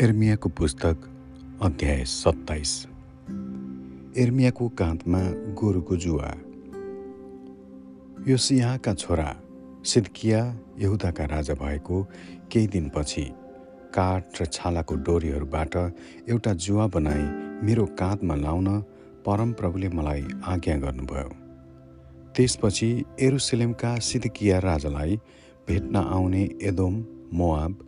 एर्मियाको पुस्तक अध्याय सत्ताइस एर्मियाको काँधमा गोरुको जुवा यो सिंहका छोरा सिद्किया यहुदाका राजा भएको केही दिनपछि काठ र छालाको डोरीहरूबाट एउटा जुवा बनाई मेरो काँधमा लाउन परमप्रभुले मलाई आज्ञा गर्नुभयो। त्यसपछि एरुसलेमका सिद्किया राजालाई भेट्न आउने एदोम मोआब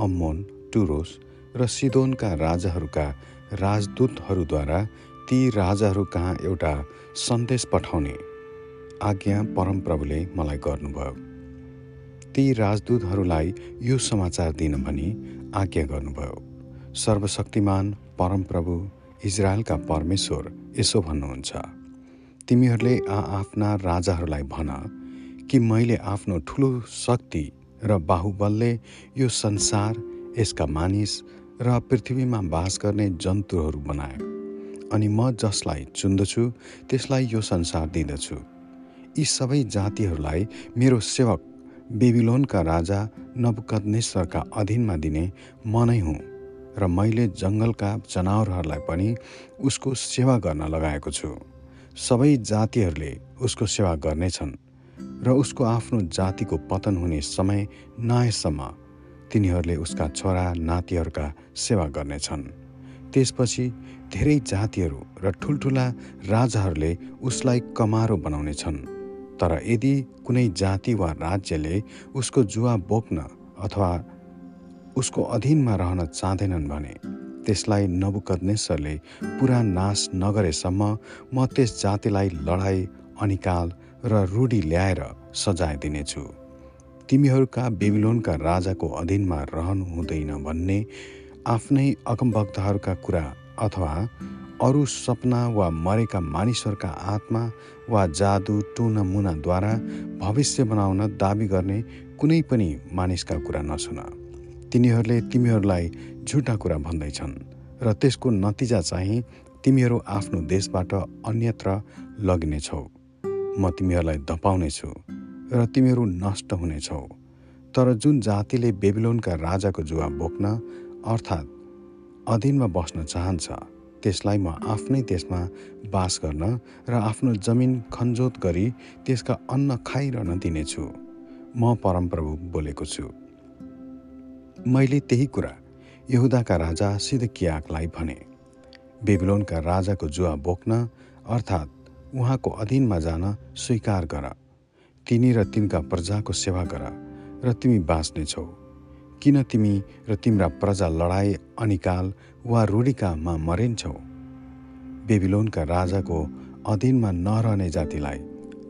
अम्मोन टुरोस र सिदोनका राजाहरूका राजदूतहरूद्वारा ती राजाहरू कहाँ एउटा सन्देश पठाउने आज्ञा परमप्रभुले मलाई गर्नुभयो। ती राजदूतहरूलाई यो समाचार दिन भनी आज्ञा गर्नुभयो। सर्वशक्तिमान परमप्रभु इजरायलका परमेश्वर यसो भन्नुहुन्छ। तिमीहरूले आफ्ना राजाहरूलाई भन कि मैले आफ्नो ठुलो शक्ति र बाहुबलले यो संसार यसका मानिस र पृथ्वीमा बास गर्ने जन्तुहरू बनाए। अनि म जसलाई चुन्दछु त्यसलाई यो संसार दिँदछु। यी सबै जातिहरूलाई मेरो सेवक बेबिलोनका राजा नबुकदनेश्वरका अधीनमा दिने म नै हुँ र मैले जङ्गलका जनावरहरूलाई पनि उसको सेवा गर्न लगाएको छु। सबै जातिहरूले उसको सेवा गर्नेछन् र उसको आफ्नो जातिको पतन हुने समय नआएसम्म तिनीहरूले उसका छोरा नातिहरूका सेवा गर्नेछन्। त्यसपछि धेरै जातिहरू र ठुल्ठुला राजाहरूले उसलाई कमारो बनाउनेछन्। तर यदि कुनै जाति वा राज्यले उसको जुवा बोक्न अथवा उसको अधीनमा रहन चाहँदैनन् भने त्यसलाई नबुकदनेश्वरले पुरा नाश नगरेसम्म म त्यस जातिलाई लडाइँ अनिकाल र रूढी ल्याएर सजाय दिनेछु। तिमीहरूका बेबिलोनका राजाको अधीनमा रहनु हुँदैन भन्ने आफ्नै अगमभक्तहरूका कुरा अथवा अरू सपना वा मरेका मानिसहरूका आत्मा वा जादु टुना मुनाद्वारा भविष्य बनाउन दावी गर्ने कुनै पनि मानिसका कुरा नसुन। तिनीहरूले तिमीहरूलाई झुटा कुरा भन्दैछन् र त्यसको नतिजा चाहिँ तिमीहरू आफ्नो देशबाट अन्यत्र लगिनेछौ। म तिमीहरूलाई धपाउनेछु। र तिमीहरू नष्ट हुनेछौ। तर जुन जातिले बेबिलोनका राजाको जुवा बोक्न अर्थात् अधीनमा बस्न चाहन्छ त्यसलाई म आफ्नै देशमा बास गर्न र आफ्नो जमिन खनजोत गरी त्यसका अन्न खाइरहन दिनेछु। म परमप्रभु बोलेको छु। मैले त्यही कुरा यहुदाका राजा सिद्धकियाकलाई भने बेबिलोनका राजाको जुवा बोक्न अर्थात् उहाँको अधीनमा जान स्वीकार गर। तिनी र तिनका प्रजाको सेवा गर र तिमी बाँच्नेछौ किन तिमी र तिम्रा प्रजा लडाई अनिकाल वा रूढिकामा मरिन्छौ? बेबिलोनका राजाको अधीनमा नरहने जातिलाई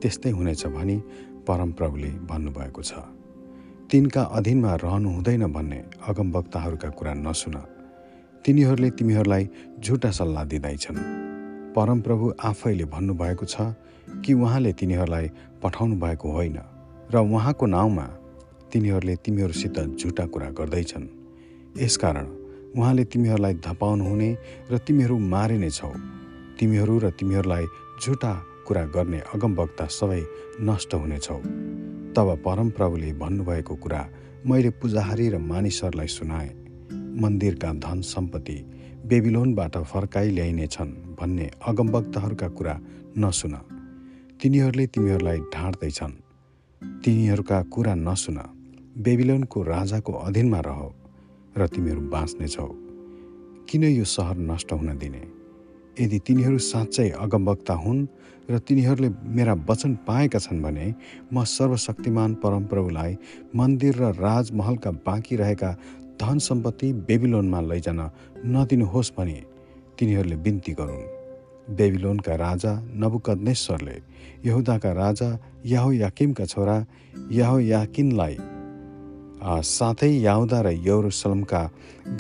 त्यस्तै हुनेछ भनी परमप्रभुले भन्नुभएको छ। तिनका अधीनमा रहनु हुँदैन भन्ने अगमवक्ताहरूका कुरा नसुन। तिनीहरूले तिमीहरूलाई झुटा सल्लाह दिँदैछन्। परमप्रभु आफैले भन्नुभएको छ कि उहाँले तिनीहरूलाई पठाउनु भएको होइन र उहाँको नाउँमा तिनीहरूले तिमीहरूसित झुटा कुरा गर्दैछन्। यसकारण उहाँले तिमीहरूलाई धपाउनु हुने र तिमीहरू मारिनेछौ तिमीहरू र तिमीहरूलाई झुटा कुरा गर्ने अगमवक्ता सबै नष्ट हुनेछौ तब परमप्रभुले भन्नुभएको कुरा मैले पुजाहारी र मानिसहरूलाई सुनाएँ। मन्दिरका धन सम्पत्ति बेबिलोनबाट फर्काइ ल्याइनेछन् भन्ने अगमवक्ताहरूका कुरा नसुन। तिनीहरूले तिमीहरूलाई ढाँट्दैछन्। तिनीहरूका कुरा नसुन। बेबिलोनको राजाको अधीनमा रह र तिमीहरू बाँच्नेछौ किन यो सहर नष्ट हुन दिने? यदि तिनीहरू साँच्चै अगमवक्ता हुन् र तिनीहरूले मेरा वचन पाएका छन् भने म सर्वशक्तिमान परमप्रभुलाई मन्दिर र राजमहलका बाँकी रहेका धन सम्पत्ति बेबिलोनमा लैजान नदिनुहोस् भने तिनीहरूले बिन्ती गरून्। बेबिलोनका राजा नबुकदनेश्वरले यहुदाका राजा याहो याकिमका छोरा याहो याकिनलाई साथै याहुदा र यौरुसलमका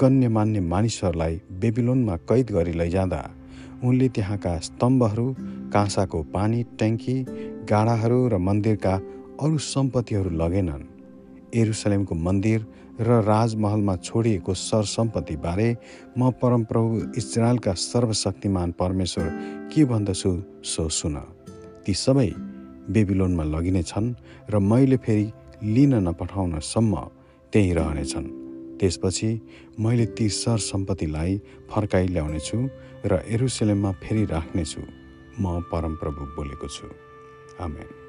गण्यमान्य मानिसहरूलाई बेबिलोनमा कैद गरी लैजाँदा उनले त्यहाँका स्तम्भहरू काँसाको पानी ट्याङ्की गाडाहरू र मन्दिरका अरू सम्पत्तिहरू लगेनन्। एरुसलेमको मन्दिर र राजमहलमा छोडिएको सरसम्पत्तिबारे म परमप्रभु इजरायलका सर्वशक्तिमान परमेश्वर के भन्दछु सो सुन। ती सबै बेबिलोनमा लगिनेछन् र मैले फेरि लिन नपठाउनसम्म त्यहीँ रहनेछन्। त्यसपछि मैले ती सर सम्पत्तिलाई फर्काइ ल्याउनेछु र एरुसलेममा फेरि राख्नेछु। म परमप्रभु बोलेको छु। आमेन।